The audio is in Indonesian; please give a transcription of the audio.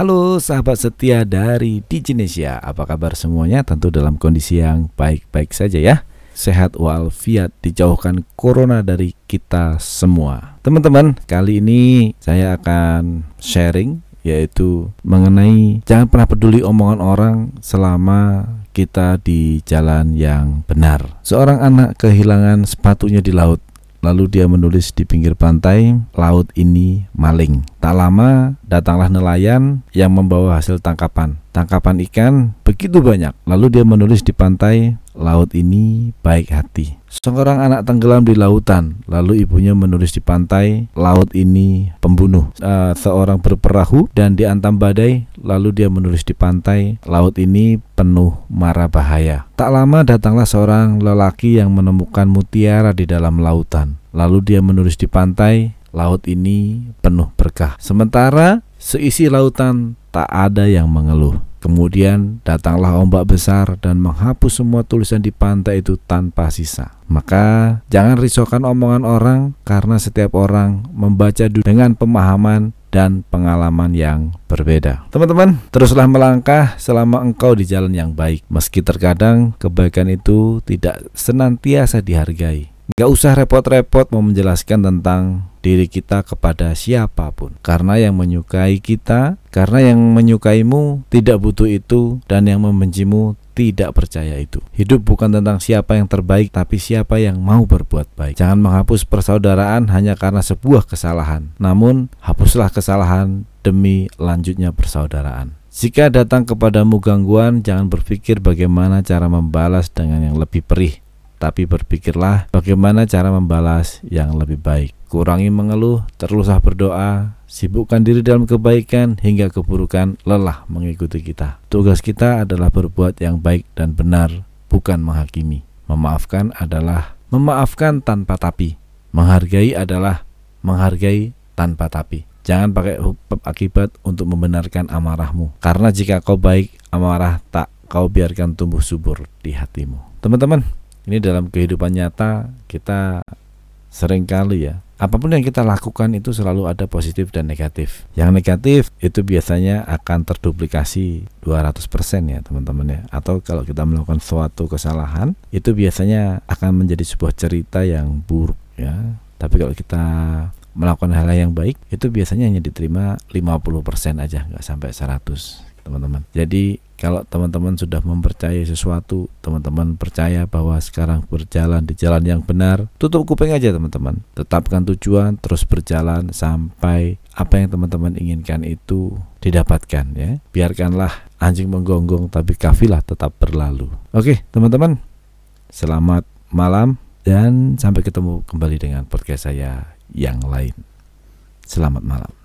Halo sahabat setia dari Diginesia Apa kabar semuanya? Tentu dalam kondisi yang baik-baik saja ya. Sehat walafiat dijauhkan corona dari kita semua. Teman-teman kali ini saya akan sharing Yaitu mengenai jangan pernah peduli omongan orang selama kita di jalan yang benar. Seorang anak kehilangan sepatunya di laut Lalu dia menulis di pinggir pantai, laut ini maling. Tak lama datanglah nelayan yang membawa hasil tangkapan. Tangkapan ikan begitu banyak. Lalu dia menulis di pantai, laut ini baik hati. Seorang anak tenggelam di lautan, lalu ibunya menulis di pantai, laut ini pembunuh. Uh, seorang berperahu dan diantam badai, lalu dia menulis di pantai, laut ini penuh mara bahaya. Tak lama datanglah seorang lelaki yang menemukan mutiara di dalam lautan. Lalu dia menulis di pantai, laut ini penuh berkah. Sementara seisi lautan tak ada yang mengeluh. Kemudian datanglah ombak besar dan menghapus semua tulisan di pantai itu tanpa sisa. Maka jangan risaukan omongan orang karena setiap orang membaca dengan pemahaman dan pengalaman yang berbeda. Teman-teman, teruslah melangkah selama engkau di jalan yang baik. Meski terkadang kebaikan itu tidak senantiasa dihargai. Gak usah repot-repot mau menjelaskan tentang diri kita kepada siapa pun karena yang menyukai kita karena yang menyukaimu tidak butuh itu dan yang membencimu tidak percaya itu. Hidup bukan tentang siapa yang terbaik, tapi siapa yang mau berbuat baik. Jangan menghapus persaudaraan hanya karena sebuah kesalahan, namun hapuslah kesalahan demi lanjutnya persaudaraan. Jika datang kepadamu gangguan, jangan berpikir bagaimana cara membalas dengan yang lebih perih, tapi berpikirlah bagaimana cara membalas yang lebih baik. Kurangi mengeluh, teruslah berdoa, sibukkan diri dalam kebaikan hingga keburukan lelah mengikuti kita. Tugas kita adalah berbuat yang baik dan benar, bukan menghakimi. Memaafkan adalah memaafkan tanpa tapi. Menghargai adalah menghargai tanpa tapi. Jangan pakai akibat untuk membenarkan amarahmu. Karena jika kau baik, amarah tak kau biarkan tumbuh subur di hatimu. Teman-teman, ini dalam kehidupan nyata kita sering kali ya apa pun yang kita lakukan itu selalu ada positif dan negatif. Yang negatif itu biasanya akan terduplikasi 200% ya teman-teman ya. Atau kalau kita melakukan suatu kesalahan itu biasanya akan menjadi sebuah cerita yang buruk ya. Tapi kalau kita melakukan hal yang baik itu biasanya hanya diterima 50% aja nggak sampai 100 teman-teman. Jadi kalau teman-teman sudah mempercayai sesuatu, teman-teman percaya bahwa sekarang berjalan di jalan yang benar, tutup kuping aja teman-teman. Tetapkan tujuan, terus berjalan sampai apa yang teman-teman inginkan itu didapatkan ya. Biarkanlah anjing menggonggong tapi kafilah tetap berlalu. Oke, teman-teman. Selamat malam dan sampai ketemu kembali dengan podcast saya yang lain. Selamat malam.